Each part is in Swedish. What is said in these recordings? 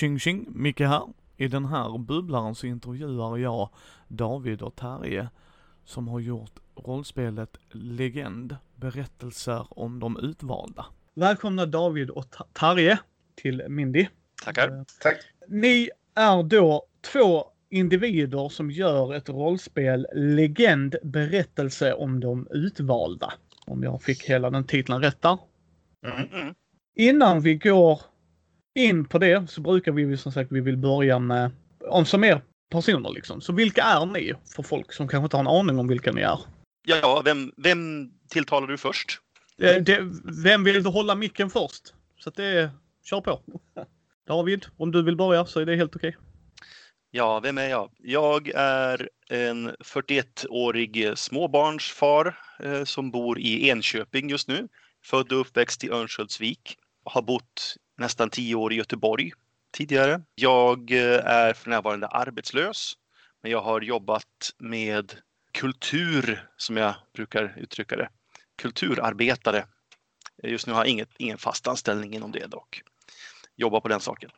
Tjing tjing, Micke här. I den här bubblaren så intervjuar jag David och Terje som har gjort rollspelet Legend, berättelser om de utvalda. Välkomna David och Terje till Mindy. Tackar. Tack. Ni är då två individer som gör ett rollspel Legend, berättelse om de utvalda. Om jag fick hela den titeln rätt där. Mm. Innan vi går in på det så brukar vi som sagt vi vill börja med om som er personer liksom. Så vilka är ni för folk som kanske inte har en aning om vilka ni är? Ja, vem, vem tilltalar du först? Det, det, vem vill du hålla micken först? Så att det, kör på. David, om du vill börja så är det helt okej. Ja, vem är jag? Jag är en 41-årig småbarnsfar eh, som bor i Enköping just nu. Född och uppväxt i Örnsköldsvik. Har bott nästan tio år i Göteborg tidigare. Jag eh, är för närvarande arbetslös, men jag har jobbat med kultur, som jag brukar uttrycka det. Kulturarbetare. Just nu har jag inget, ingen fast anställning inom det dock. Jobbar på den saken.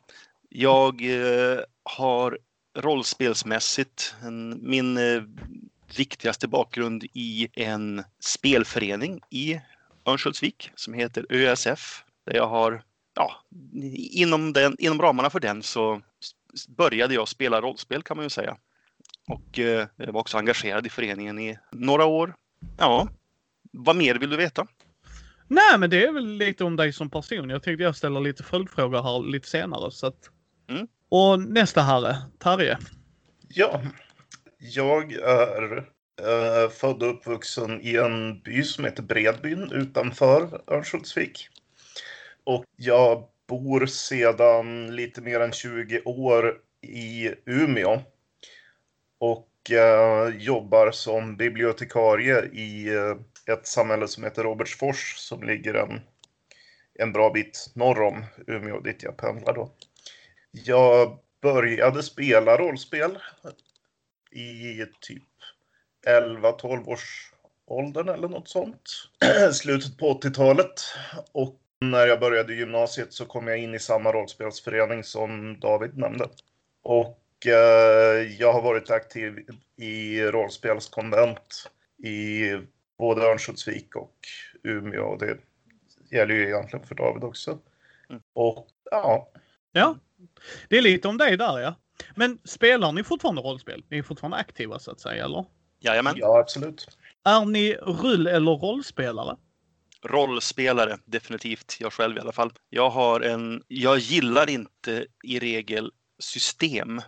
Jag eh, har rollspelsmässigt en, min eh, viktigaste bakgrund i en spelförening i Örnsköldsvik som heter ÖSF. Där jag har, ja, inom, den, inom ramarna för den så började jag spela rollspel kan man ju säga. Och eh, jag var också engagerad i föreningen i några år. Ja, vad mer vill du veta? Nej, men det är väl lite om dig som person. Jag tänkte jag ställer lite följdfrågor här lite senare. Så att... Mm. Och nästa herre, Terje. Ja, jag är eh, född och uppvuxen i en by som heter Bredbyn utanför Örnsköldsvik. Och jag bor sedan lite mer än 20 år i Umeå. Och eh, jobbar som bibliotekarie i eh, ett samhälle som heter Robertsfors som ligger en, en bra bit norr om Umeå dit jag pendlar då. Jag började spela rollspel i typ 11-12 års åldern eller något sånt. Slutet på 80-talet. Och när jag började gymnasiet så kom jag in i samma rollspelsförening som David nämnde. Och eh, jag har varit aktiv i rollspelskonvent i både Örnsköldsvik och Umeå. Och det gäller ju egentligen för David också. Mm. Och ja, Ja, det är lite om dig där ja. Men spelar ni fortfarande rollspel? Ni är fortfarande aktiva så att säga, eller? Jajamän. ja absolut. Är ni rull eller rollspelare? Rollspelare, definitivt. Jag själv i alla fall. Jag har en, jag gillar inte i regel system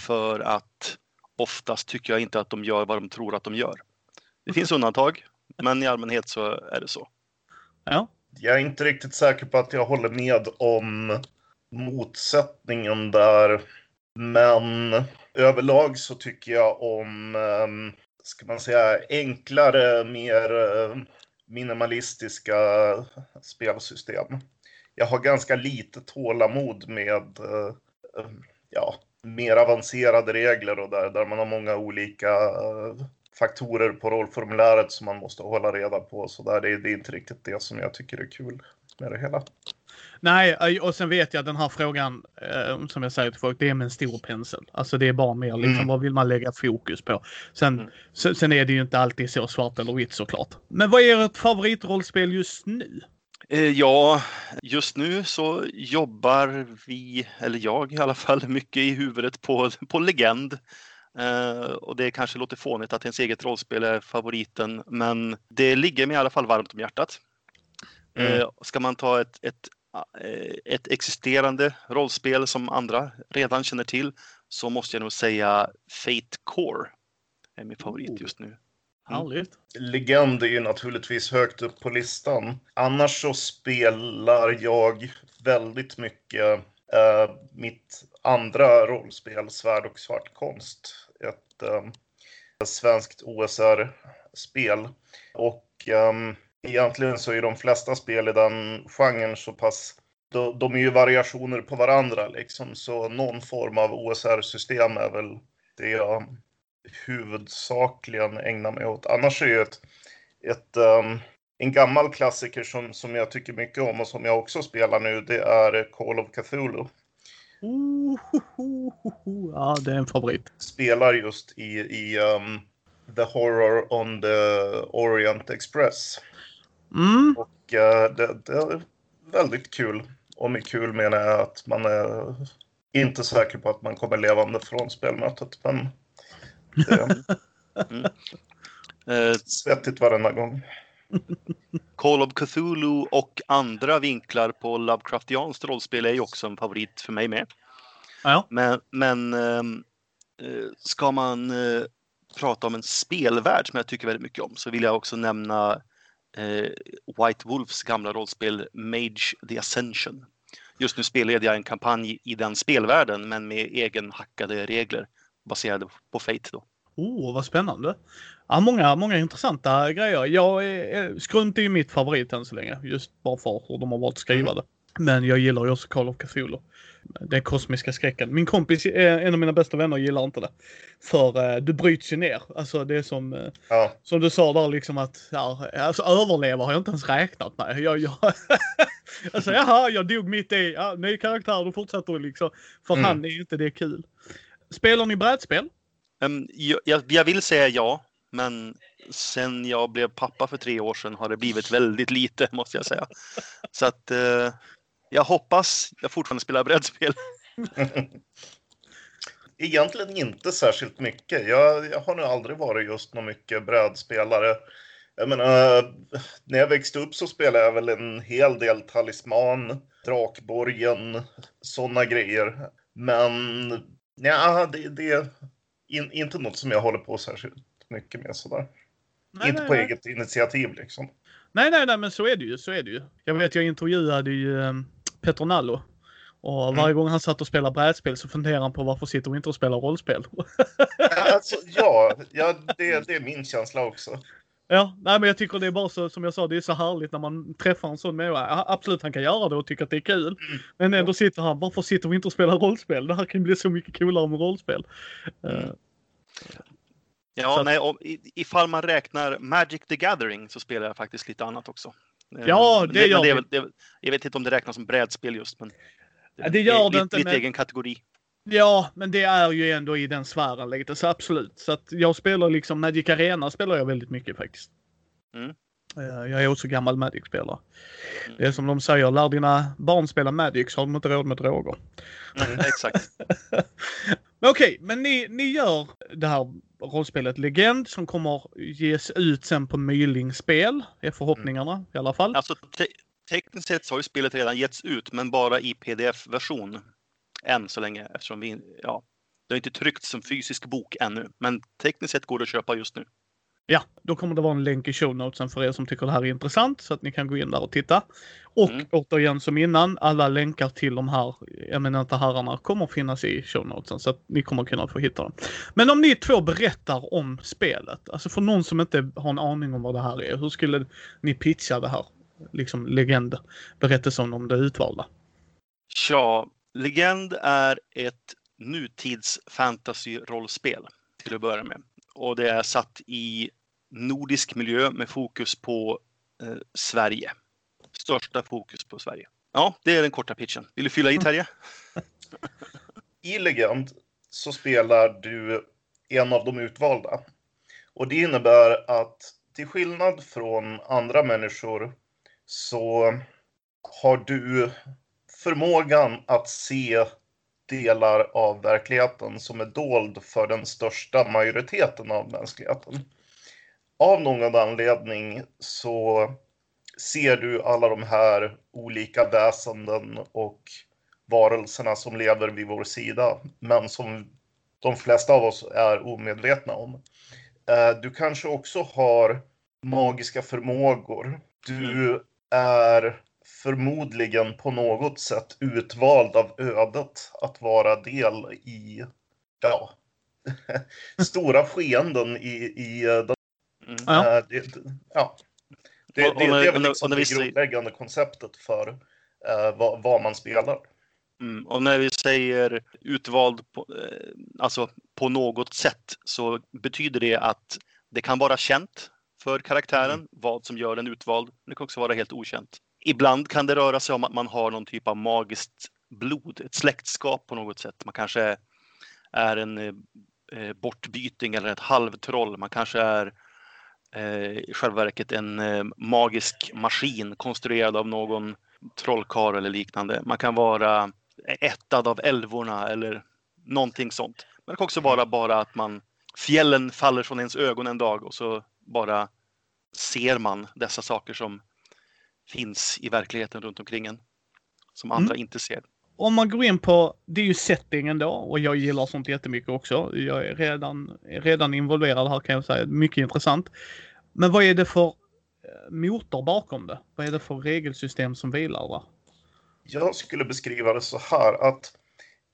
för att oftast tycker jag inte att de gör vad de tror att de gör. Det finns undantag, men i allmänhet så är det så. Ja. Jag är inte riktigt säker på att jag håller med om motsättningen där. Men överlag så tycker jag om, ehm, ska man säga, enklare, mer eh, minimalistiska spelsystem. Jag har ganska lite tålamod med eh, eh, ja, mer avancerade regler och där, där man har många olika eh, faktorer på rollformuläret som man måste hålla reda på. Så där, det, det är inte riktigt det som jag tycker är kul med det hela. Nej, eh, och sen vet jag att den här frågan, eh, som jag säger till folk, det är med en stor pensel. Alltså det är bara mer liksom, Mm. vad vill man lägga fokus på? Sen, Mm. sen, är det ju inte alltid så svart eller vitt såklart. Men vad är ert favoritrollspel just nu? Eh, Ja, just nu så jobbar vi, eller jag i alla fall, mycket i huvudet på, på Legend. Eh, och det kanske låter fånigt att ens eget rollspel är favoriten, men det ligger mig i alla fall varmt om hjärtat. Mm. Eh, ska man ta ett, ett, ett existerande rollspel som andra redan känner till så måste jag nog säga Fate Core är min favorit Oh. just nu. Härligt. Legend är ju naturligtvis högt upp på listan. Annars så spelar jag väldigt mycket eh, mitt andra rollspel, Svärd och svart konst. Ett eh, svenskt OSR-spel. Och ehm, egentligen så är de flesta spel i den genren så pass de, de är ju variationer på varandra liksom, så någon form av OSR-system är väl det jag huvudsakligen ägnar mig åt. Annars är ju ett, ett um, en gammal klassiker som, som jag tycker mycket om och som jag också spelar nu, det är Call of Cthulhu. Oh, oh, oh, ja, det är en favorit. Spelar just i, i um, The Horror on the Orient Express. Mm. Och uh, det, det, är väldigt kul. Och med kul menar jag att man är inte säker på att man kommer levande från spelmötet. Men det är Eh, svettigt varenda gång. Call of Cthulhu och andra vinklar på Lovecraftianskt rollspel är ju också en favorit för mig med. Ja. Men, men ehm, eh, ska man eh, prata om en spelvärld som jag tycker väldigt mycket om så vill jag också nämna eh, White Wolves gamla rollspel Mage the Ascension. Just nu spelade jag en kampanj i den spelvärlden men med egenhackade regler baserade på Fate då. Oh, vad spännande. Ja, många, många intressanta grejer. Jag är, är, Skrunt är ju mitt favorit än så länge. Just bara för hur de har varit skrivade. Men jag gillar ju också Call of Cthulhu. Den kosmiska skräcken. Min kompis, en av mina bästa vänner, gillar inte det. För eh, det bryts ju ner. Alltså det är som, eh, Ja, som du sa där liksom att, ja, alltså överleva har jag inte ens räknat med. Jag, jag, alltså jaha, jag dog mitt i, ja, ny karaktär, då fortsätter du liksom. För Mm. han är inte det kul. Spelar ni brädspel? Jag, jag, jag vill säga ja, men sen jag blev pappa för tre år sedan har det blivit väldigt lite måste jag säga. Så att eh, jag hoppas jag fortfarande spelar brädspel. egentligen inte särskilt mycket. Jag, jag har nog aldrig varit just någon mycket brädspelare. Jag menar, när jag växte upp så spelade jag väl en hel del Talisman, Drakborgen, sådana grejer. Men ja, det, det är in, inte något som jag håller på särskilt mycket med sådär. Nej, inte nej, på nej. eget initiativ liksom. Nej, nej, nej, men så är det ju. Så är det ju. Jag vet, jag intervjuade ju um, Petro Nallo. Och Mm. varje gång han satt och spelade brädspel så funderade han på varför sitter vi inte och spelar rollspel. Alltså, ja, ja det, det är min känsla också. ja, nej, men jag tycker det är bara så, som jag sa, det är så härligt när man träffar en sån människa. Absolut, han kan göra det och tycka att det är kul. Mm. Men ändå sitter han, varför sitter vi inte och spelar rollspel? Det här kan bli så mycket coolare med rollspel. Eh, Ja, Så att- nej, om, i- ifall man räknar Magic the Gathering så spelar jag faktiskt lite annat också. Eh, Ja, men det gör det det, väl- Jag vet inte om det räknas som brädspel just, men Ja, det gör är det inte, lite men- egen kategori. Ja, men det är ju ändå i den sfären lite, så absolut. Så att jag spelar liksom Magic Arena spelar jag väldigt mycket faktiskt. Mm. Eh, Jag är också gammal Magic-spelare. Mm. Det är som de säger, lär dina barn spela Magic så har de inte råd med droger. Mm, exakt. Men okej, men ni, ni gör det här rollspelet Legend som kommer ges ut sen på Myling spel, är förhoppningarna i alla fall. Alltså, te tekniskt sett så har ju spelet redan getts ut, men bara i pdf-version. Än så länge, eftersom vi, ja, det har inte tryckts som fysisk bok ännu. Men tekniskt sett går det att köpa just nu. Ja, då kommer det vara en länk i show notesen för er som tycker det här är intressant så att ni kan gå in där och titta. Och Mm. återigen som innan, alla länkar till de här eminenta herrarna kommer finnas i show notesen så att ni kommer kunna få hitta dem. Men om ni två berättar om spelet, alltså för någon som inte har en aning om vad det här är, hur skulle ni pitcha det här? Liksom legend, berättelsen om det utvalda. Tja, Legend är ett nutids fantasy-rollspel till att börja med. Och det är satt i nordisk miljö med fokus på eh, Sverige. Största fokus på Sverige. Ja, det är den korta pitchen. Vill du fylla i Terje? I Legend så spelar du en av de utvalda. Och det innebär att till skillnad från andra människor så har du förmågan att se delar av verkligheten som är dold för den största majoriteten av mänskligheten. Av någon anledning så ser du alla de här olika väsenden och varelserna som lever vid vår sida, men som de flesta av oss är omedvetna om. Eh, du kanske också har magiska förmågor. Du är förmodligen på något sätt utvald av ödet att vara del i, ja, stora skeenden i, i den, Mm. Ja. eh, det, ja. Det, Och- och det, när- det är väl liksom och det grundläggande konceptet för eh, vad, vad man spelar. Mm. Och när vi säger utvald på, eh, alltså på något sätt så betyder det att det kan vara känt för karaktären vad som gör den utvald. Det kan också vara helt okänt. Ibland kan det röra sig om att man har någon typ av magiskt blod, ett släktskap på något sätt. Man kanske är en eh, bortbyting eller ett halvtroll. Man kanske är eh, i själva verket en eh, magisk maskin konstruerad av någon trollkarl eller liknande. Man kan vara ättad av älvorna eller någonting sånt. Men det kan också vara bara att man fjällen faller från ens ögon en dag och så bara ser man dessa saker som finns i verkligheten runt omkring en. Som andra mm. inte ser. Om man går in på, det är ju settingen då och jag gillar sånt jättemycket också. Jag är redan, redan involverad här kan jag säga. Mycket intressant. Men vad är det för eh, motor bakom det? Vad är det för regelsystem som vilar där? Jag skulle beskriva det så här att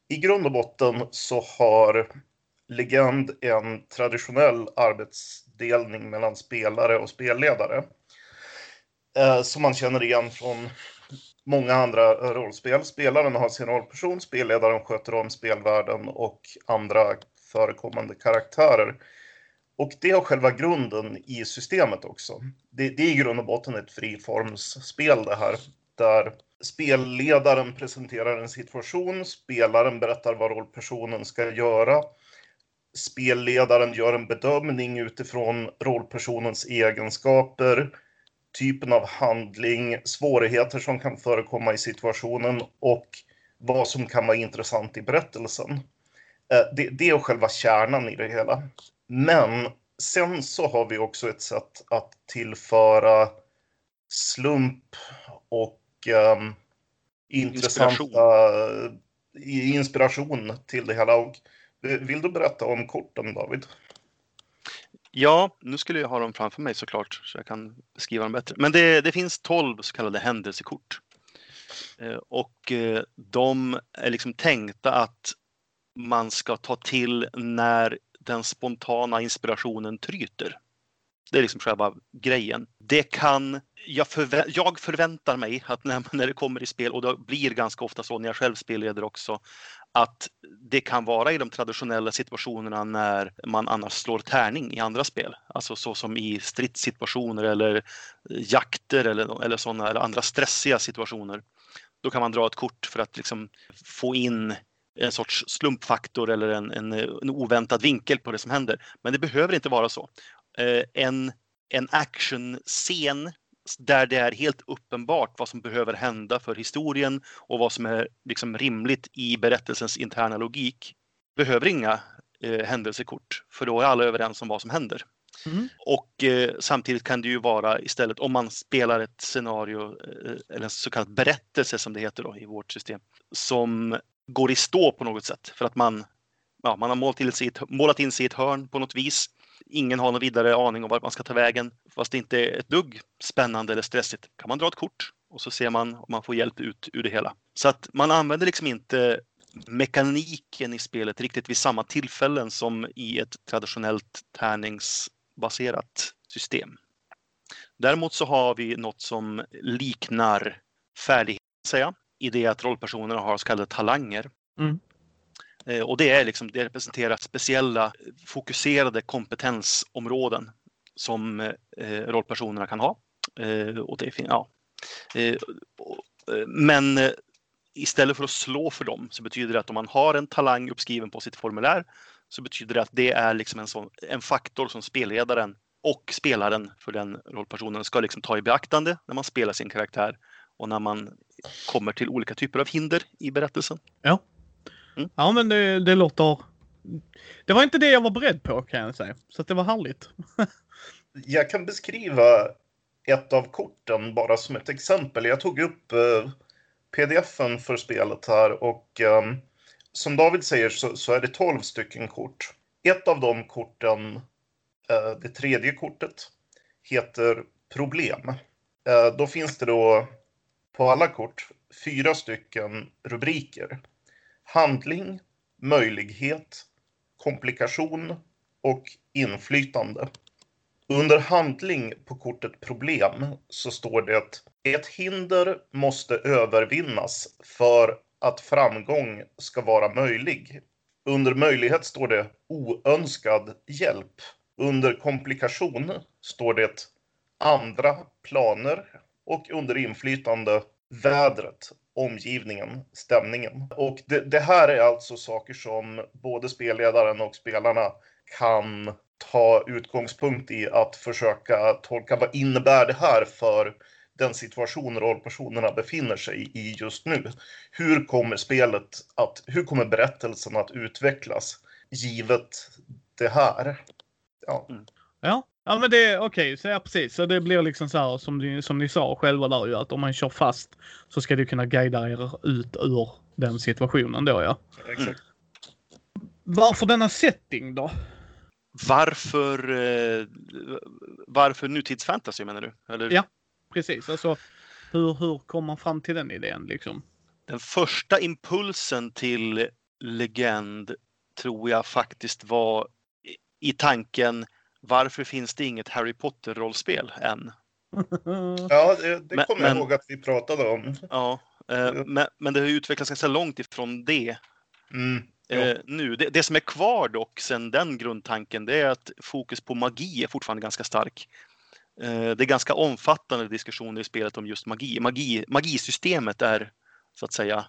i grund och botten så har Legend en traditionell arbetsdelning mellan spelare och spelledare. Eh, som man känner igen från många andra rollspel. Spelaren har sin rollperson, spelledaren sköter om spelvärlden och andra förekommande karaktärer. Och det har själva grunden i systemet också. Det, det är i grund och botten ett friformsspel det här, där spelledaren presenterar en situation, spelaren berättar vad rollpersonen ska göra. Spelledaren gör en bedömning utifrån rollpersonens egenskaper, typen av handling, svårigheter som kan förekomma i situationen och vad som kan vara intressant i berättelsen. Eh, det, det är själva kärnan i det hela. Men sen så har vi också ett sätt att tillföra slump och um, intressanta inspiration. inspiration till det hela. Och vill du berätta om korten, David? Ja, nu skulle jag ha dem framför mig såklart, så jag kan beskriva dem bättre. Men det, det finns 12 så kallade händelsekort. Eh, och eh, de är liksom tänkta att man ska ta till när den spontana inspirationen tryter. Det är liksom själva grejen. Det kan, jag, förvä jag förväntar mig att när, när det kommer i spel, och det blir ganska ofta så när jag själv spelleder också, att det kan vara i de traditionella situationerna när man annars slår tärning i andra spel. Alltså så som i stridssituationer eller jakter eller, eller sådana eller andra stressiga situationer. Då kan man dra ett kort för att liksom få in en sorts slumpfaktor eller en, en, en oväntad vinkel på det som händer. Men det behöver inte vara så. Eh, en, en actionscen där det är helt uppenbart vad som behöver hända för historien och vad som är liksom rimligt i berättelsens interna logik behöver inga eh, händelsekort för då är alla överens om vad som händer. Mm. Och eh, samtidigt kan det ju vara istället om man spelar ett scenario eh, eller en så kallad berättelse som det heter då, i vårt system som går i stå på något sätt för att man, ja, man har målat in, sig ett, målat in sig i ett hörn på något vis. Ingen har någon vidare aning om vart man ska ta vägen. Fast det inte är ett dugg spännande eller stressigt kan man dra ett kort och så ser man om man får hjälp ut ur det hela. Så att man använder liksom inte mekaniken i spelet riktigt vid samma tillfällen som i ett traditionellt tärningsbaserat system. Däremot så har vi något som liknar färdighet, säga i det att rollpersonerna har så kallade talanger. Mm. Eh, och det, är liksom, det representerar speciella fokuserade kompetensområden som eh, rollpersonerna kan ha. Eh, och det, ja. Eh, men istället för att slå för dem så betyder det att om man har en talang uppskriven på sitt formulär så betyder det att det är liksom en, sån, en faktor som spelledaren och spelaren för den rollpersonen ska liksom ta i beaktande när man spelar sin karaktär och när man kommer till olika typer av hinder i berättelsen. Ja, mm. ja men det, det låter... Det var inte det jag var beredd på kan jag säga, så det var härligt. jag kan beskriva ett av korten bara som ett exempel. Jag tog upp eh, pdfen för spelet här och eh, som David säger så, så, är det 12 stycken kort. Ett av de korten, eh, det tredje kortet, heter Problem. Eh, då finns det då på alla kort fyra stycken rubriker. Handling, möjlighet, komplikation och inflytande. Under handling på kortet problem så står det att ett hinder måste övervinnas för att framgång ska vara möjlig. Under möjlighet står det oönskad hjälp. Under komplikation står det andra planer och under inflytande vädret omgivningen, stämningen. Och det, det här är alltså saker som både spelledaren och spelarna kan ta utgångspunkt i att försöka tolka vad innebär det här för den situation rollpersonerna befinner sig i just nu. Hur kommer spelet att, hur kommer berättelsen att utvecklas givet det här? Ja. Ja, ja men det okej. Okay. Så ja, precis. Så det blir liksom så här som ni, som ni sa själva där ju att om man kör fast så ska det kunna guida er ut ur den situationen då ja. Exakt. Varför denna setting då? Varför, eh, varför nutidsfantasy menar du? Eller? Ja, precis. Alltså, hur, hur kom man fram till den idén liksom? Den första impulsen till legend tror jag faktiskt var i tanken varför finns det inget Harry Potter-rollspel än? Ja, det, det kommer jag ihåg att vi pratade om. Ja, eh, men, men det har utvecklats ganska långt ifrån det. Mm, eh, nu. Det, det, som är kvar dock sen den grundtanken det är att fokus på magi är fortfarande ganska stark. Eh, det är ganska omfattande diskussioner i spelet om just magi. magi. Magisystemet är så att säga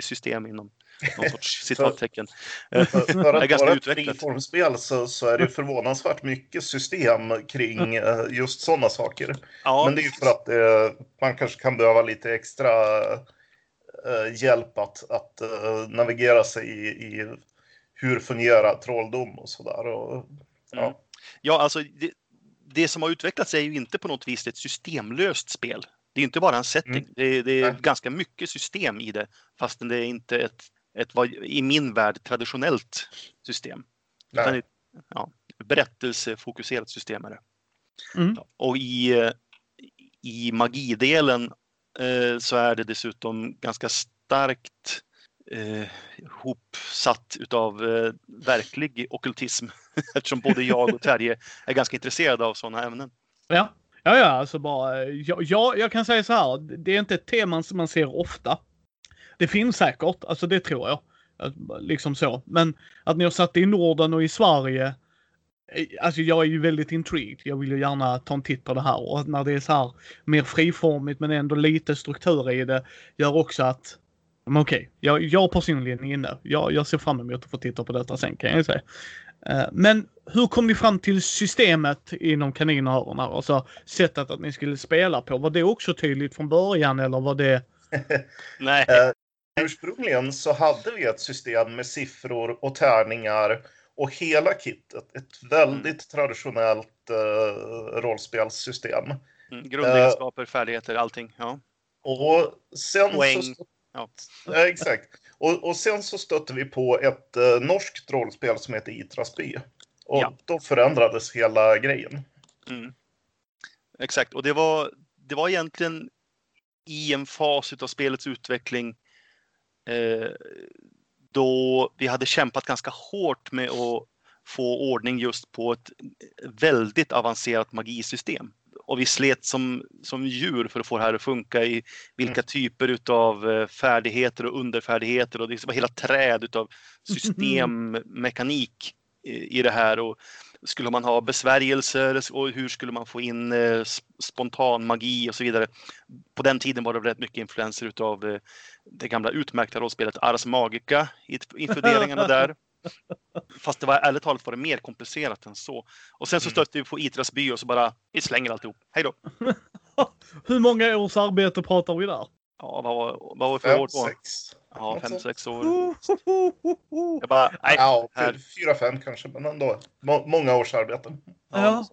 system inom någon sorts citattecken. för, för att vara ett friformsspel så, så är det förvånansvärt mycket system kring eh, just sådana saker. Ja. Men det är ju för att eh, man kanske kan behöva lite extra eh, hjälp att, att uh, navigera sig i, i, hur fungerar trolldom och sådär. Ja. Mm. ja, alltså det, det, som har utvecklats är ju inte på något vis ett systemlöst spel. Det är inte bara en setting, mm. det, det, är Nej. ganska mycket system i det fastän det är inte ett ett vad, i min värld traditionellt system. Utan ett, ja, berättelsefokuserat system är det. Mm. Och i, i magidelen eh, så är det dessutom ganska starkt eh, hopsatt utav eh, verklig okultism eftersom både jag och Terje är ganska intresserade av sådana ämnen. Ja, ja, ja, alltså bara. Ja, ja, jag kan säga så här. Det är inte ett tema som man ser ofta. Det finns säkert, alltså det tror jag. Liksom så. Men att ni har satt det i Norden och i Sverige. Eh, alltså jag är ju väldigt intrigued. Jag vill ju gärna ta en titt på det här och när det är så här mer friformigt men ändå lite struktur i det gör också att men okej, okay, jag, jag personligen är inne. Jag, jag ser fram emot att få titta på detta sen kan jag säga. Eh, men hur kom ni fram till systemet inom kaninöronen? Alltså sättet att ni skulle spela på. Var det också tydligt från början eller var det? Nej. Eh, Ursprungligen så hade vi ett system med siffror och tärningar och hela kittet. Ett väldigt mm. traditionellt uh, rollspelssystem. Mm, grundegenskaper, uh, färdigheter, allting. Ja. Och sen Poäng. så... Ja. ja. exakt. Och, och, sen så stötte vi på ett uh, norskt rollspel som heter Itrasby. Och ja. då förändrades hela grejen. Mm. Exakt, och det var, det var egentligen i en fas av spelets utveckling Eh, då vi hade kämpat ganska hårt med att få ordning just på ett väldigt avancerat magisystem. Och vi slet som, som djur för att få det här att funka i vilka mm. typer av eh, färdigheter och underfärdigheter och det var hela träd av systemmekanik i det här. Och skulle man ha besvärjelser och hur skulle man få in eh, spontan magi och så vidare. På den tiden var det rätt mycket influenser utav eh, det gamla utmärkta rollspelet Ars Magica i funderingarna där. Fast det var ärligt talat var det mer komplicerat än så. Och sen så mm. stötte vi på Itras by och så bara, vi slänger alltihop. Hej då! Hur många års arbete pratar vi där? Ja, vad var, vad var det för år då? Sex. Ja, fem, sex år. Jag bara, nej. Ja, fyra, fem kanske, men ändå. Må många års arbete. Ja.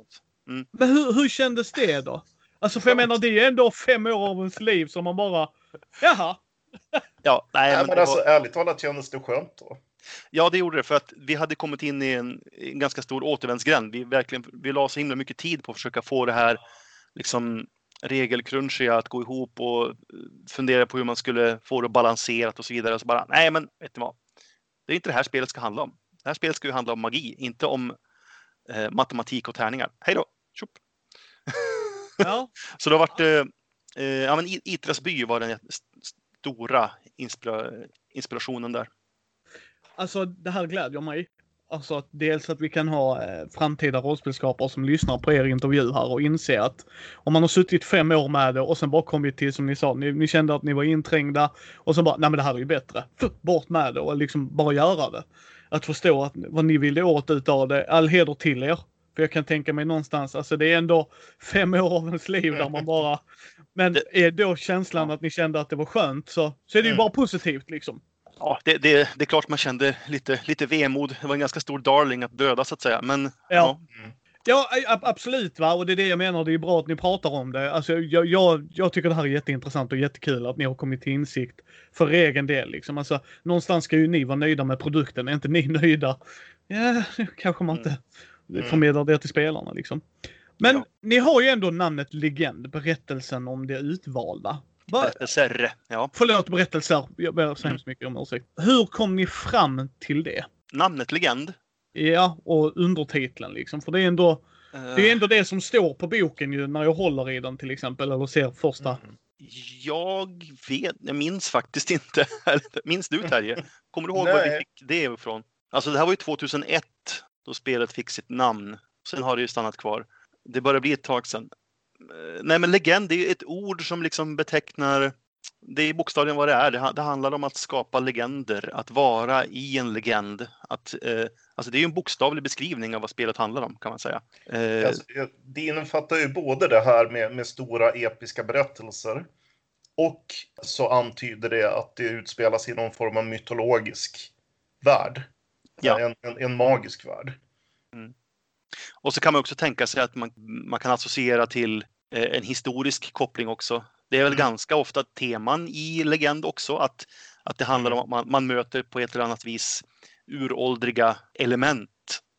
Mm. Men hur, hur kändes det då? Alltså för jag menar det är ändå fem år av ens liv som man bara, jaha. Ja, nej, men, nej, men alltså var... ärligt talat kändes det skönt då. Ja, det gjorde det för att vi hade kommit in i en, en ganska stor återvändsgränd. Vi verkligen, vi la så himla mycket tid på att försöka få det här liksom regelcrunchiga att gå ihop och fundera på hur man skulle få det balanserat och så vidare. Så bara, nej men vet ni vad? Det är inte det här spelet ska handla om. Det här spelet ska ju handla om magi, inte om eh, matematik och tärningar. Hej då! Tjup. Ja. så det har varit, eh, eh, ja men Itras by var den stora inspira inspirationen där. Alltså det här glädjer mig. Alltså att dels att vi kan ha eh, framtida rollspelsskapare som lyssnar på er intervju här och inser att om man har suttit fem år med det och sen bara kommit till som ni sa, ni, ni kände att ni var inträngda och sen bara, nej men det här är ju bättre. Bort med det och liksom bara göra det. Att förstå att, vad ni ville åt utav det, all heder till er. För jag kan tänka mig någonstans, alltså det är ändå fem år av ens liv där man bara... Men är då känslan att ni kände att det var skönt så, så är det ju Mm. bara positivt liksom. Ja, det, det, det är klart man kände lite, lite vemod. Det var en ganska stor darling att döda så att säga. Men Ja. Ja, a- absolut va. Och det är det jag menar. Det är bra att ni pratar om det. Alltså, jag, jag, jag tycker det här är jätteintressant och jättekul att ni har kommit till insikt för egen del. Liksom. Alltså, någonstans ska ju ni vara nöjda med produkten. Är inte ni nöjda? Ja, kanske man inte Mm. förmedlar det till spelarna liksom. Men Ja. ni har ju ändå namnet Legend, berättelsen om det utvalda. Berättelser, ja. Förlåt, berättelser. Jag ber så hemskt mycket om ursäkt. Hur kom ni fram till det? Namnet Legend. Ja, och undertiteln liksom. För det är ändå eh, Det är ändå det som står på boken ju när jag håller i den till exempel eller ser första. Mm. Jag vet, jag minns faktiskt inte. minns du Terje? Kommer du ihåg var vi fick det ifrån? Alltså det här var ju 2001 då spelet fick sitt namn. Sen har det ju stannat kvar. Det börjar bli ett tag sedan. Nej men legend, är ett ord som liksom betecknar det är bokstavligen vad det är. Det, ha- det handlar om att skapa legender, att vara i en legend. Att, eh, alltså det är ju en bokstavlig beskrivning av vad spelet handlar om kan man säga. Eh, Alltså, det innefattar ju både det här med, med stora episka berättelser och så antyder det att det utspelas i någon form av mytologisk värld. Ja. En, en, en magisk värld. Och så kan man också tänka sig att man, man kan associera till en historisk koppling också. Det är väl Mm. ganska ofta teman i legend också, att, att det handlar om att man, man möter på ett eller annat vis uråldriga element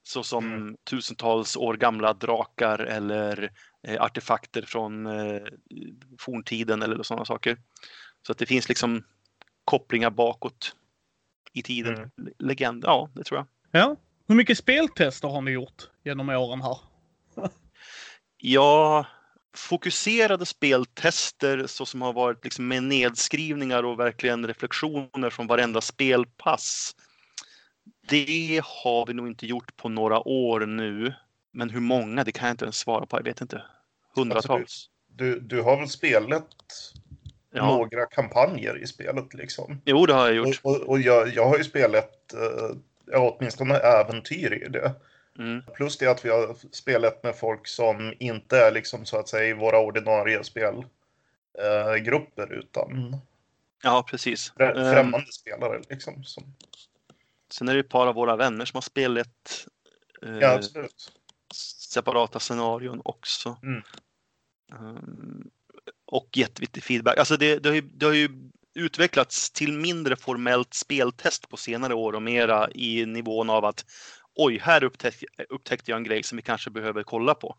såsom Mm. tusentals år gamla drakar eller eh, artefakter från eh, forntiden eller sådana saker. Så att det finns liksom kopplingar bakåt i tiden. Mm. Legend, ja det tror jag. Ja. Hur mycket speltester har ni gjort genom åren här? Ja, fokuserade speltester så som har varit liksom med nedskrivningar och verkligen reflektioner från varenda spelpass. Det har vi nog inte gjort på några år nu. Men hur många, det kan jag inte ens svara på. Jag vet inte. Hundratals. Du, du har väl spelat Ja. några kampanjer i spelet liksom? Jo, det har jag Och, gjort. och, och jag, jag har ju spelat eh, åtminstone äventyr i det. Mm. Plus det att vi har spelat med folk som inte är liksom så att säga i våra ordinarie spelgrupper eh, utan Ja, precis. Ehm, främmande spelare liksom. Som, Sen är det ett par av våra vänner som har spelat eh, ja, absolut. separata scenarion också. Mm. Um, och gett lite feedback. Alltså det, det, har ju, det har ju utvecklats till mindre formellt speltest på senare år och mera i nivån av att oj, här upptäck, upptäckte jag en grej som vi kanske behöver kolla på.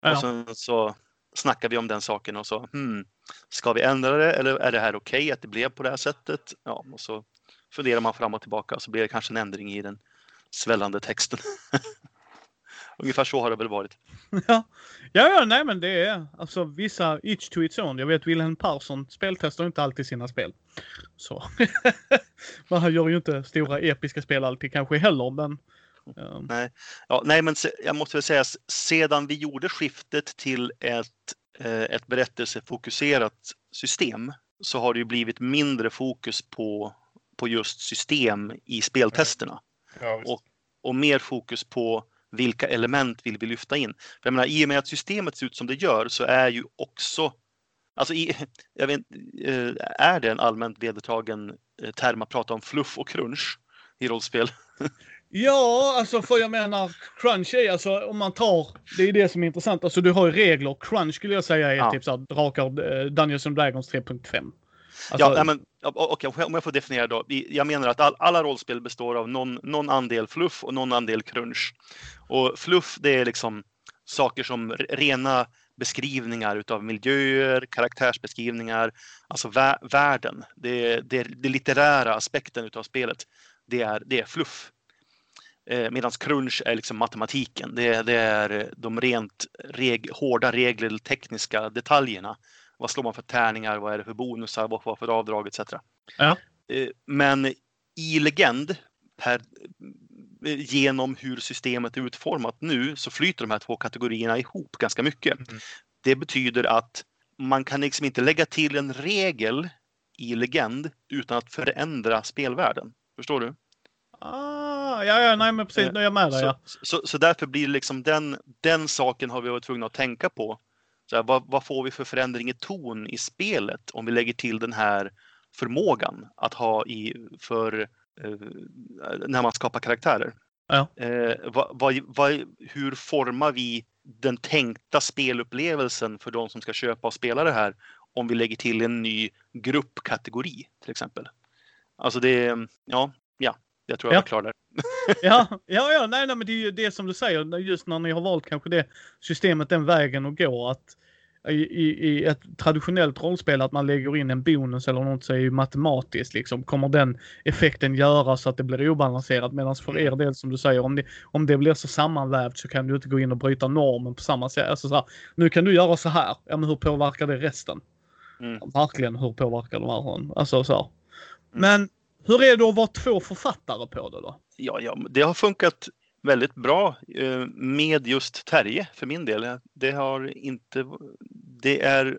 Ja. Och sen så snackar vi om den saken och så, hmm, ska vi ändra det eller är det här okej att det blev på det här sättet? Ja, och så funderar man fram och tillbaka och så blir det kanske en ändring i den svällande texten. Ungefär så har det väl varit. ja. ja, ja, nej men det är alltså vissa each to its own. Jag vet Wilhelm Persson speltestar inte alltid sina spel. Så. men han gör ju inte stora episka spel alltid kanske heller, men. Ehm, Nej, ja, nej men se, jag måste väl säga sedan vi gjorde skiftet till ett, eh, ett berättelsefokuserat system så har det ju blivit mindre fokus på, på just system i speltesterna Ja, och- och mer fokus på vilka element vill vi lyfta in. För jag menar, I och med att systemet ser ut som det gör så är ju också Alltså, i, jag vet, eh, är det en allmänt vedertagen eh, term att prata om fluff och crunch i rollspel? Ja, alltså för jag menar crunch är alltså om man tar, det är det som är intressant. Alltså du har ju regler. Crunch skulle jag säga är Ja. typ såhär drakar, eh, Dungeons and Dragons 3.5. Ja, Alltså, nej, men, ja, okej, om jag får definiera då. Jag menar att all, alla rollspel består av någon, någon andel fluff och någon andel crunch. Och fluff, det är liksom saker som re- rena beskrivningar utav miljöer, karaktärsbeskrivningar, alltså vä- världen. Det, det, det litterära aspekten utav spelet, det är, det är fluff. Eh, Medan crunch är liksom matematiken. Det, det är de rent reg, hårda regler, tekniska detaljerna. Vad slår man för tärningar? Vad är det för bonusar? Vad får man för avdrag etc. Ja. Eh, Men i legend per, eh, genom hur systemet är utformat nu så flyter de här två kategorierna ihop ganska mycket. Mm. Det betyder att man kan liksom inte lägga till en regel i legend utan att förändra spelvärlden. Förstår du? Ah, ja, ja, nej men precis. Eh, Nu är jag med dig. Så, Ja. så, så därför blir det liksom den, den saken har vi varit tvungna att tänka på. Så här, vad, vad får vi för förändring i ton i spelet om vi lägger till den här förmågan att ha i för eh, när man skapar karaktärer. Ja. Eh, vad, vad, vad, hur formar vi den tänkta spelupplevelsen för de som ska köpa och spela det här om vi lägger till en ny gruppkategori till exempel? Alltså det, ja, ja, jag tror jag Ja. var klar där. Ja, ja, ja, nej, nej, men det är ju det som du säger, just när ni har valt kanske det systemet, den vägen att gå. Att i, i, I ett traditionellt rollspel att man lägger in en bonus eller något så är ju matematiskt liksom. Kommer den effekten göra så att det blir obalanserat? Medan för er del som du säger, om det, om det blir så sammanvävt så kan du inte gå in och bryta normen på samma sätt. Alltså så här, nu kan du göra så här, ja men hur påverkar det resten? Mm. Verkligen, hur påverkar det här? Alltså så. här. Men hur är det att vara två författare på det då? Ja, ja, det har funkat väldigt bra eh, med just Terje för min del. Det har inte, det är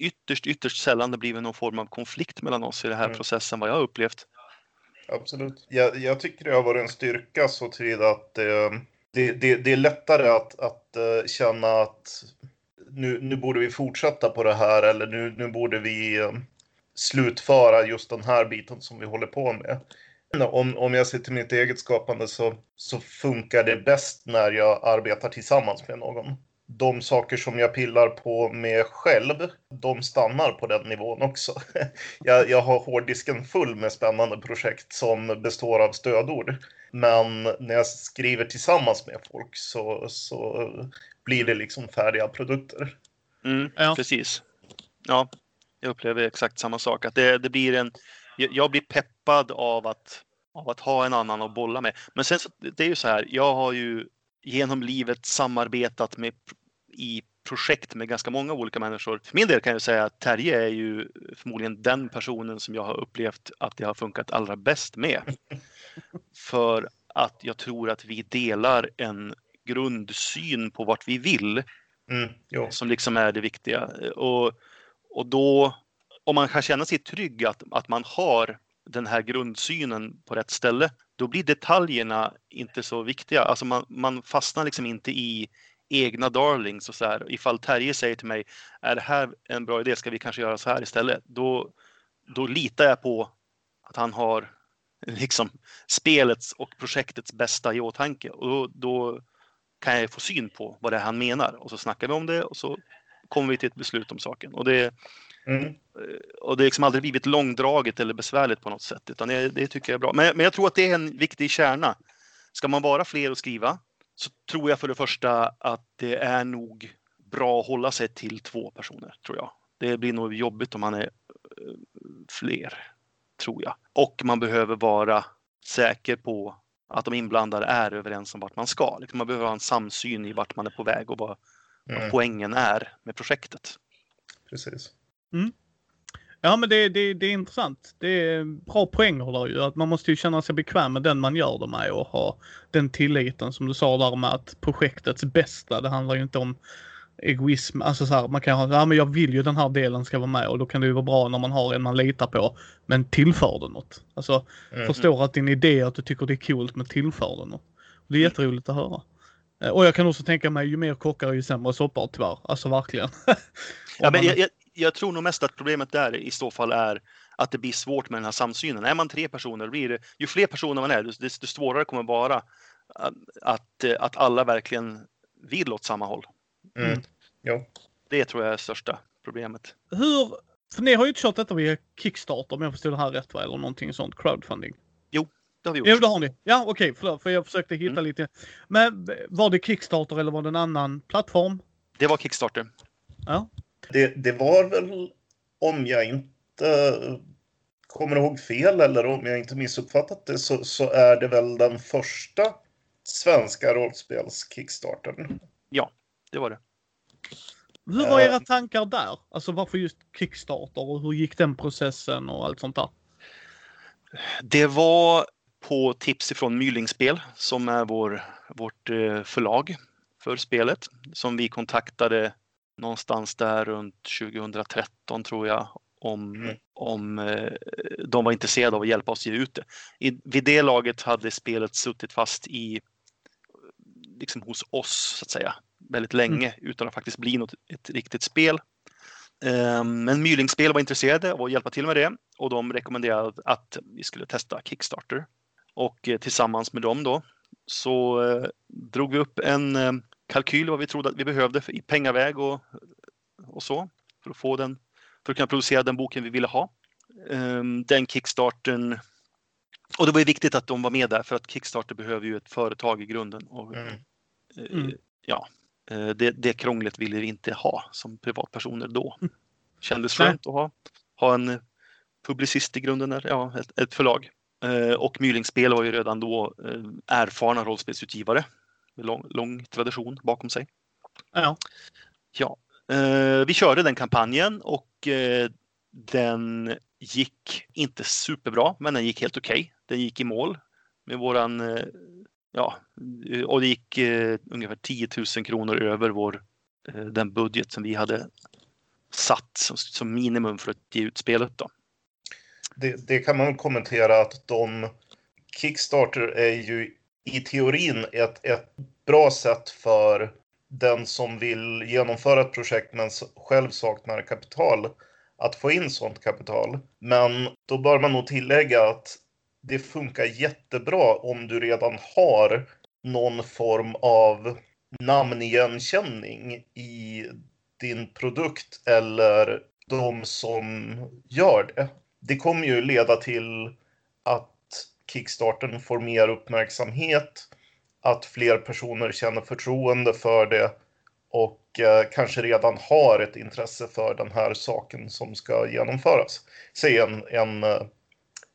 ytterst, ytterst sällan det blivit någon form av konflikt mellan oss i den här Mm. processen vad jag har upplevt. Absolut. Jag, jag tycker det har varit en styrka så tillvida att eh, det, det, det är lättare att, att eh, känna att nu, nu borde vi fortsätta på det här eller nu, nu borde vi eh, slutföra just den här biten som vi håller på med. Om, om jag ser till mitt eget skapande så, så funkar det bäst när jag arbetar tillsammans med någon. De saker som jag pillar på med själv, de stannar på den nivån också. Jag, jag har hårddisken full med spännande projekt som består av stödord. Men när jag skriver tillsammans med folk så, så blir det liksom färdiga produkter. Mm, Ja. Precis. Ja, jag upplever exakt samma sak. Att det, det blir en, jag blir peppad av att, av att ha en annan att bolla med. Men sen så, det är ju så här, jag har ju genom livet samarbetat med i projekt med ganska många olika människor. För min del kan jag säga att Terje är ju förmodligen den personen som jag har upplevt att det har funkat allra bäst med. För att jag tror att vi delar en grundsyn på vart vi vill Mm, som liksom är det viktiga. Och, och då, om man kan känna sig trygg att, att man har den här grundsynen på rätt ställe, då blir detaljerna inte så viktiga. Alltså man, man fastnar liksom inte i egna darlings och så här. Ifall Terje säger till mig, är det här en bra idé, ska vi kanske göra så här istället? Då, då litar jag på att han har liksom spelets och projektets bästa i åtanke. Och då, då kan jag få syn på vad det är han menar och så snackar vi om det och så kommer vi till ett beslut om saken. Och det, Mm, och det är liksom aldrig blivit långdraget eller besvärligt på något sätt, utan det, det tycker jag är bra. Men, men jag tror att det är en viktig kärna. Ska man vara fler och skriva så tror jag för det första att det är nog bra att hålla sig till två personer, tror jag. Det blir nog jobbigt om man är eh, fler, tror jag. Och man behöver vara säker på att de inblandade är överens om vart man ska. Liksom man behöver ha en samsyn i vart man är på väg och vad, vad mm, poängen är med projektet. precis. Ja men det, det, det är intressant. Det är bra poänger där ju. Att man måste ju känna sig bekväm med den man gör det med och ha den tilliten som du sa där med att projektets bästa, det handlar ju inte om egoism. Alltså så här, man kan ha, ja men jag vill ju den här delen ska vara med och då kan det ju vara bra när man har en man litar på. Men tillför det något? Alltså Mm. förstår att din idé att du tycker det är coolt men tillför det något? Det är Mm. jätteroligt att höra. Eh, Och jag kan också tänka mig ju mer kockar ju sämre soppar tyvärr. Alltså verkligen. Ja, men jag, jag, jag tror nog mest att problemet där i så fall är att det blir svårt med den här samsynen. Är man tre personer, blir det, ju fler personer man är, desto svårare kommer det vara att, att, alla verkligen vill åt samma håll. Mm. Jo. Det tror jag är största problemet. Hur, för ni har ju inte kört detta via Kickstarter om jag förstod det här rätt va? Eller någonting sånt, crowdfunding. Det har vi gjort. Jo det har ni. Ja okej, förlåt för jag försökte hitta Mm. lite. Men var det Kickstarter eller var det en annan plattform? Det var Kickstarter. Ja. Det, det var väl, om jag inte kommer ihåg fel eller om jag inte missuppfattat det, så, så är det väl den första svenska rollspels-kickstartern. Det var det. Hur var Eh. era tankar där? Alltså varför just Kickstarter och hur gick den processen och allt sånt där? Det var på tips ifrån Mylingspel som är vår, vårt eh, förlag för spelet som vi kontaktade någonstans där runt 2013 tror jag om, Mm. om eh, de var intresserade av att hjälpa oss ge ut det. I, vid det laget hade spelet suttit fast i liksom hos oss så att säga väldigt länge utan att faktiskt bli något, ett riktigt spel. Ehm, Men Mylingspel var intresserade av att hjälpa till med det och de rekommenderade att vi skulle testa Kickstarter. Och eh, tillsammans med dem då så eh, drog vi upp en eh, kalkyl vad vi trodde att vi behövde i pengaväg och, och så för att få den, för att kunna producera den boken vi ville ha. Ehm, Den Kickstarten och det var ju viktigt att de var med där för att Kickstarter behöver ju ett företag i grunden. Och, Mm. Mm. Ja, det, det krånglet ville vi inte ha som privatpersoner då. Kändes Nej. skönt att ha, ha en publicist i grunden, där, ja, ett, ett förlag. Eh, Och Mylingspel var ju redan då eh, erfarna rollspelsutgivare med lång, lång tradition bakom sig. Ja. Ja, eh, vi körde den kampanjen och den gick inte superbra, men den gick helt okej. Den gick i mål med våran, ja, och det gick ungefär 10 000 kronor över vår, den budget som vi hade satt som, som minimum för att ge ut spelet då. Det, det kan man kommentera att de Kickstarter är ju i teorin ett, ett bra sätt för den som vill genomföra ett projekt men själv saknar kapital att få in sånt kapital. Men då bör man nog tillägga att det funkar jättebra om du redan har någon form av namnigenkänning i din produkt eller de som gör det. Det kommer ju leda till att Kickstarten får mer uppmärksamhet, att fler personer känner förtroende för det och eh, kanske redan har ett intresse för den här saken som ska genomföras. Säg en, en eh,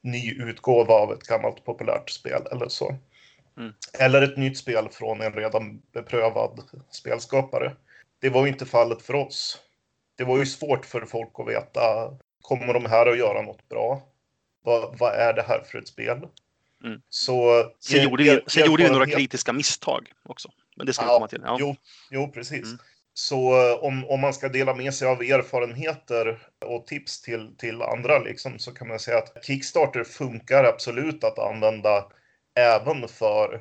ny utgåva av ett gammalt populärt spel eller så. Mm. Eller ett nytt spel från en redan beprövad spelskapare. Det var ju inte fallet för oss. Det var ju svårt för folk att veta, kommer de här att göra något bra? Vad, vad är det här för ett spel? Mm. Så, Sen, er- gjorde, vi, er- sen gjorde vi några kritiska misstag också. Men det ska vi Ja, komma till. Ja. Jo, jo, precis. Mm. Så eh, om, om man ska dela med sig av erfarenheter och tips till, till andra liksom, så kan man säga att Kickstarter funkar absolut att använda även för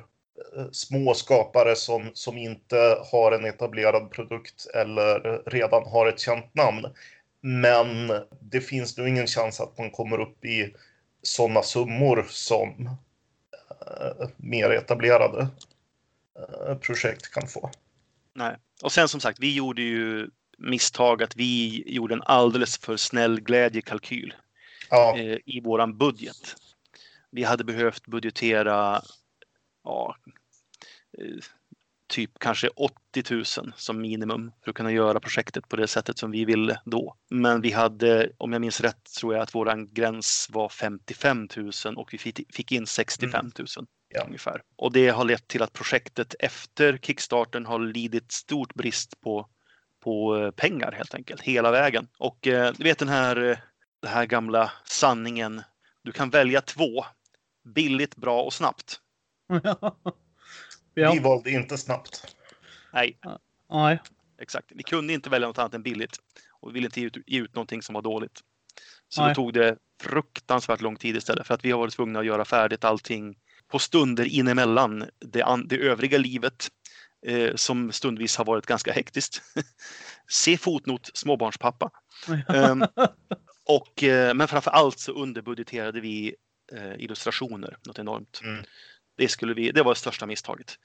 eh, små skapare som, som inte har en etablerad produkt eller redan har ett känt namn. Men det finns nog ingen chans att man kommer upp i sådana summor som eh, mer etablerade eh, projekt kan få. Nej. Och sen som sagt, vi gjorde ju misstag att vi gjorde en alldeles för snäll glädjekalkyl Ja, eh, i våran budget. Vi hade behövt budgetera ja, eh, typ kanske 80 000 som minimum för att kunna göra projektet på det sättet som vi ville då. Men vi hade, om jag minns rätt, tror jag att våran gräns var 55 000 och vi fick, in 65 000 Ja. ungefär. Och det har lett till att projektet efter kickstarten har lidit stort brist på, på eh, pengar helt enkelt, hela vägen. Och eh, du vet den här, eh, den här gamla sanningen, du kan välja två, billigt, bra och snabbt. vi ja. valde inte snabbt. Nej, Nej. exakt. Vi kunde inte välja något annat än billigt och vi ville inte ge ut, ge ut någonting som var dåligt. Så Nej. då tog det fruktansvärt lång tid istället för att vi har varit tvungna att göra färdigt allting på stunder inemellan det, an, det övriga livet eh, som stundvis har varit ganska hektiskt. Se fotnot småbarnspappa. Ehm, och, eh, men framför allt så underbudgeterade vi eh, illustrationer något enormt. Mm. Det, skulle vi, det var det största misstaget.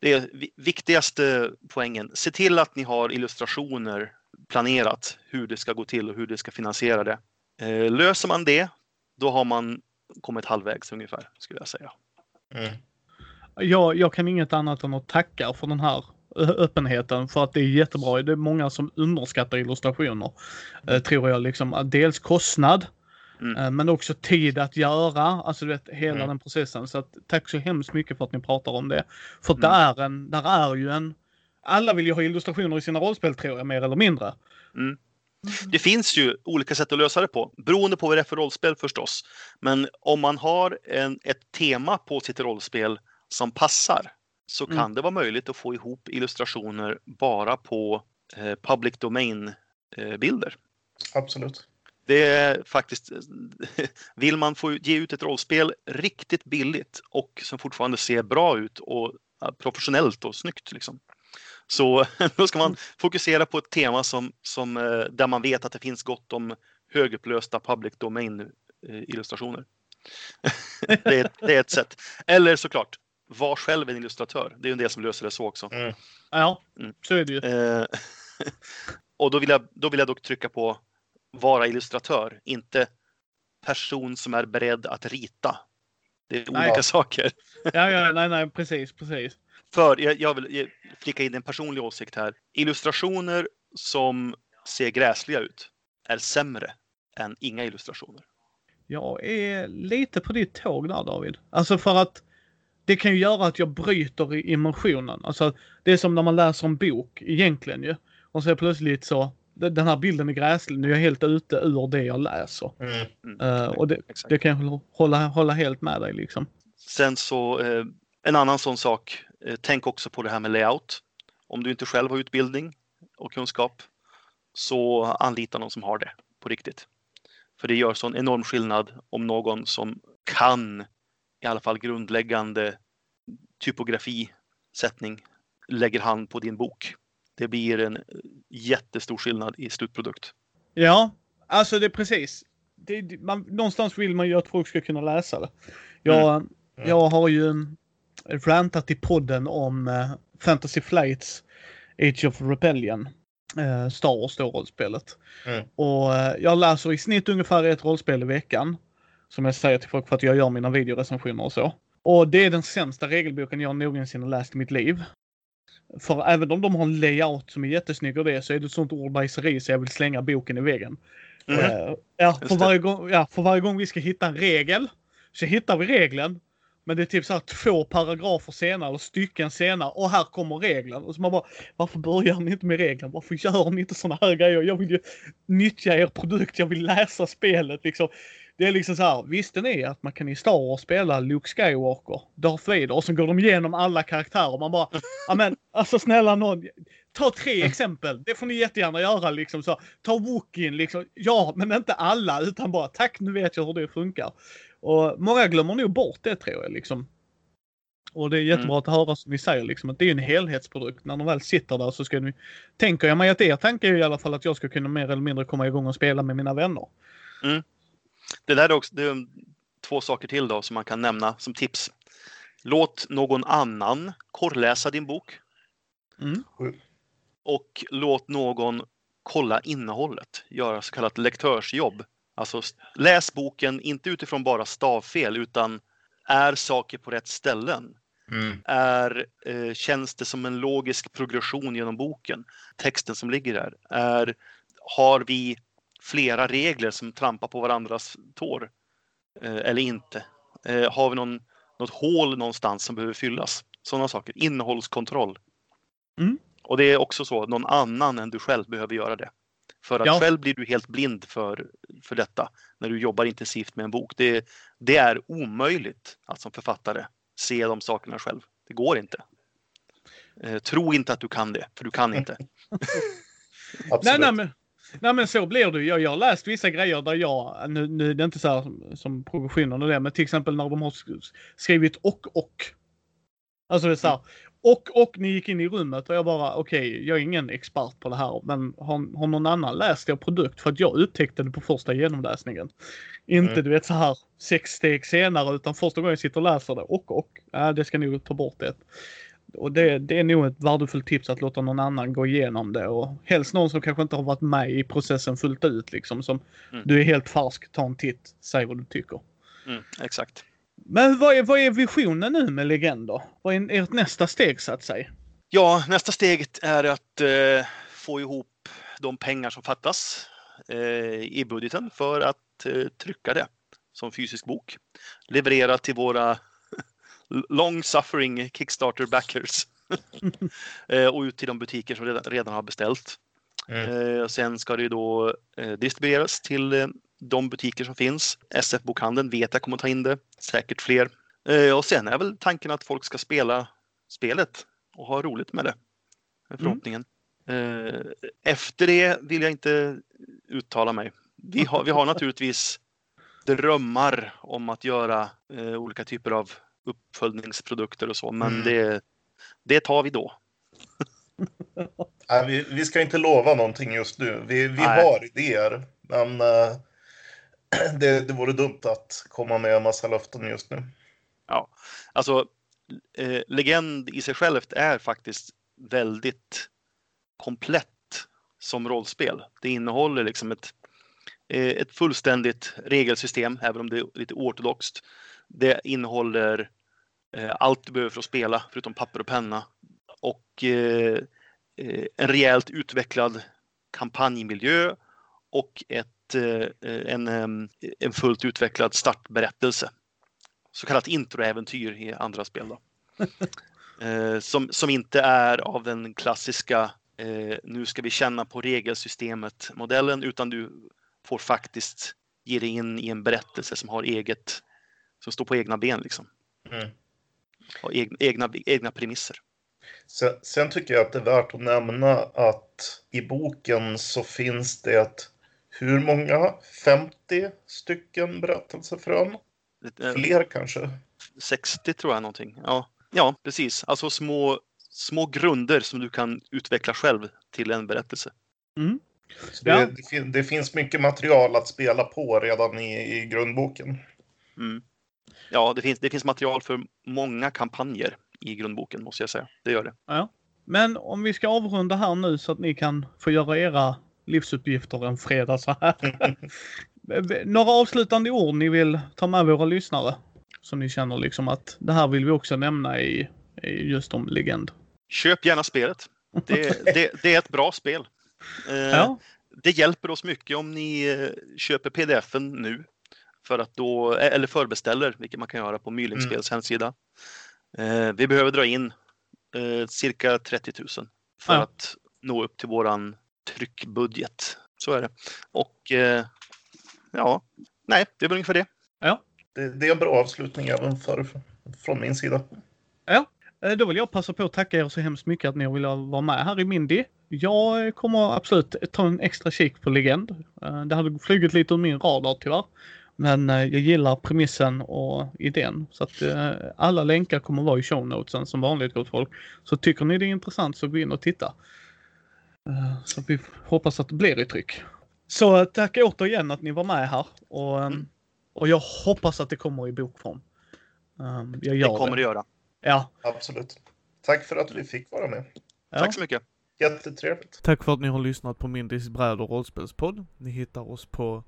Det är vi- viktigaste poängen. Se till att ni har illustrationer planerat hur det ska gå till och hur det ska finansiera det. Eh, löser man det, då har man kommit halvvägs ungefär, skulle jag säga. Mm. jag, jag kan inget annat än att tacka för den här öppenheten för att det är jättebra. Det är många som underskattar illustrationer. Eh, tror jag liksom. Dels kostnad Mm. eh, men också tid att göra. Alltså du vet hela Mm. den processen. Så att, tack så hemskt mycket för att ni pratar om det. För Mm. det är en, där är ju en alla vill ju ha illustrationer i sina rollspel tror jag mer eller mindre. Mm. Det finns ju olika sätt att lösa det på, beroende på vad det är för rollspel förstås. Men om man har en, ett tema på sitt rollspel som passar så kan Mm. det vara möjligt att få ihop illustrationer bara på eh, public domain eh, bilder. Absolut. Det är faktiskt, vill man få ge ut ett rollspel riktigt billigt och som fortfarande ser bra ut och professionellt och snyggt liksom. Så då ska man fokusera på ett tema som, som, eh, där man vet att det finns gott om högupplösta public domain eh, illustrationer. det, är, det är ett sätt. Eller såklart, var själv en illustratör. Det är ju en del som löser det så också. Mm. Ja, Mm. så är det ju. Eh, och då vill, jag, då vill jag dock trycka på vara illustratör, inte person som är beredd att rita. Det är Nej. olika saker. Ja, ja, nej, nej, precis, precis. För jag, jag vill flika in en personlig åsikt här. Illustrationer som ser gräsliga ut är sämre än inga illustrationer. Jag är lite på ditt tåg där David. Alltså för att det kan ju göra att jag bryter i emotionen. Alltså det är som när man läser en bok egentligen ju. Och så plötsligt så, den här bilden är gräslig, nu är jag helt ute ur det jag läser. Mm. Mm, Eh, och det, det kan jag hålla, hålla helt med dig liksom. Sen så eh, en annan sån sak. Eh, tänk också på det här med layout. Om du inte själv har utbildning och kunskap så anlita någon som har det på riktigt. För det gör sån enorm skillnad om någon som kan i alla fall grundläggande typografisättning lägger hand på din bok. Det blir en eh, jättestor skillnad i slutprodukt. Ja, alltså det är precis. Det, man, någonstans vill man ju att folk ska kunna läsa det. Jag, Mm. jag har ju rantat i podden om eh, Fantasy Flights Age of Rebellion. Eh, Star Wars då rollspelet. Mm. Och eh, jag läser i snitt ungefär ett rollspel i veckan. Som jag säger till folk för att jag gör mina videorecensioner och så. Och det är den sämsta regelboken jag någonsin har läst i mitt liv. För även om de har en layout som är jättesnygg och det så är det ett sånt ordbajseri så jag vill slänga boken i väggen. Mm. Eh, ja, för varje gång, ja, för varje gång vi ska hitta en regel så hittar vi regeln. Men det är typ så här två paragrafer senare, eller stycken senare, och här kommer regeln. Och så man bara, varför börjar ni inte med regeln? Varför gör ni inte såna här grejer? Jag vill ju nyttja er produkt, jag vill läsa spelet liksom. Det är liksom så här, visste ni att man kan i Star Wars spela Luke Skywalker, Darth Vader och så går de igenom alla karaktärer man bara, ja men alltså snälla någon, ta tre exempel, det får ni jättegärna göra liksom så. Ta Wookien liksom, ja men inte alla utan bara tack nu vet jag hur det funkar. Och många glömmer nog bort det tror jag liksom. Och det är jättebra att höra som ni säger liksom att det är en helhetsprodukt. När de väl sitter där så ska ni, tänker jag mig att er tanke är i alla fall att jag ska kunna mer eller mindre komma igång och spela med mina vänner. Det där är också det är två saker till då som man kan nämna som tips. Låt någon annan korrläsa din bok Mm. och låt någon kolla innehållet, göra så kallat lektörsjobb. Alltså läs boken inte utifrån bara stavfel utan är saker på rätt ställen? Mm. Är, eh, känns det som en logisk progression genom boken? Texten som ligger där. Är, har vi flera regler som trampar på varandras tår? Eh, eller inte? Eh, har vi någon, något hål någonstans som behöver fyllas? Sådana saker. Innehållskontroll. Mm. Och det är också så att någon annan än du själv behöver göra det. För att Ja. själv blir du helt blind för, för detta när du jobbar intensivt med en bok. Det, det är omöjligt att som författare se de sakerna själv. Det går inte. Eh, tro inte att du kan det, för du kan inte. Nej, nej, men, nej men så blir det. Jag, jag har läst vissa grejer där jag, nu, nu är det inte så här som, progressionen och det, men till exempel när de har sk- skrivit och och. Alltså det är så här, och och ni gick in i rummet och jag bara okej, jag är ingen expert på det här, men har, har någon annan läst er produkt? För att jag upptäckte det på första genomläsningen. Inte Mm. du vet så här sex steg senare, utan första gången jag sitter och läser det och och. Ja, det ska nog ta bort det. Och det, det är nog ett värdefullt tips att låta någon annan gå igenom det och helst någon som kanske inte har varit med i processen fullt ut liksom. Som Mm. du är helt färsk, ta en titt, säg vad du tycker. Mm, exakt. Men vad är, vad är visionen nu med Legender? Vad är ert nästa steg så att säga? Ja, nästa steget är att eh, få ihop de pengar som fattas eh, i budgeten för att eh, trycka det som fysisk bok. Leverera till våra long suffering Kickstarter backers eh, och ut till de butiker som redan, redan har beställt. Mm. Eh, sen ska det ju då eh, distribueras till de butiker som finns. SF-bokhandeln vet jag kommer ta in det, säkert fler. Och sen är väl tanken att folk ska spela spelet och ha roligt med det. är Förhoppningen. Eh, efter det vill jag inte uttala mig. Vi har, vi har naturligtvis drömmar om att göra olika typer av uppföljningsprodukter och så, men Mm. det, det tar vi då. Nej, vi, vi ska inte lova någonting just nu. Vi, vi har idéer, men eh, det, det vore dumt att komma med en massa löften just nu. Alltså, eh, Legend i sig självt är faktiskt väldigt komplett som rollspel. Det innehåller liksom ett, eh, ett fullständigt regelsystem, även om det är lite ortodoxt. Det innehåller eh, allt du behöver för att spela, förutom papper och penna. Och eh, eh, en rejält utvecklad kampanjmiljö och ett, eh, en, en fullt utvecklad startberättelse så kallat introäventyr i andra spel. Då. eh, som, som inte är av den klassiska eh, nu ska vi känna på regelsystemet modellen utan du får faktiskt ge dig in i en berättelse som har eget som står på egna ben liksom. Mm. Och egna, egna, egna premisser. Sen, sen tycker jag att det är värt att nämna att i boken så finns det hur många? 50 stycken berättelsefrön? Eh, Fler kanske? 60 tror jag någonting. Ja, ja precis. Alltså små, små grunder som du kan utveckla själv till en berättelse. Mm. Så det, Ja. det, det finns mycket material att spela på redan i, i grundboken. Mm. Ja, det finns, det finns material för många kampanjer i grundboken måste jag säga. Det gör det. Men om vi ska avrunda här nu så att ni kan få göra era livsuppgifter en fredag så här. Några avslutande ord ni vill ta med våra lyssnare? Som ni känner liksom att det här vill vi också nämna i, i just om legend. Köp gärna spelet. Det, det, det är ett bra spel. Eh, Ja, Det hjälper oss mycket om ni eh, köper pdf-en nu. För att då, eller förbeställer, vilket man kan göra på Mylingspels hemsida. Eh, Vi behöver dra in eh, cirka 30 000 för Ja. att nå upp till våran tryckbudget. Så är det. Och eh, ja, nej, det är väl ungefär det. Det, det är en bra avslutning även för, från min sida. Eh, Då vill jag passa på att tacka er så hemskt mycket att ni vill vara med här i Mindy. Jag eh, kommer absolut ta en extra kik på Legend. Eh, Det hade flugit lite ur min radar tyvärr. Men eh, jag gillar premissen och idén. Så att eh, alla länkar kommer vara i show notesen som vanligt gott folk. Så tycker ni det är intressant så gå in och titta. Eh, Så vi hoppas att det blir i tryck. Så eh, tack återigen att ni var med här. Och, eh, Mm. och jag hoppas att det kommer i bokform. Eh, Jag gör Det kommer det göra. Ja. Absolut. Tack för att vi fick vara med. ja. Tack så mycket. Jättetrevligt. Tack för att ni har lyssnat på Mindys bräd och rollspelspodd. Ni hittar oss på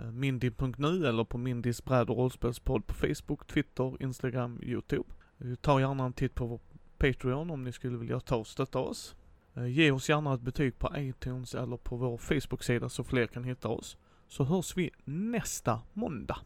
Eh, mindy.nu eller på Mindys bräd och rollspelspodd på Facebook, Twitter, Instagram, Youtube. Eh, ta gärna en titt på vår Patreon om ni skulle vilja ta och stötta oss. Eh, ge oss gärna ett betyg på iTunes eller på vår Facebook-sida så fler kan hitta oss. Så hörs vi nästa måndag.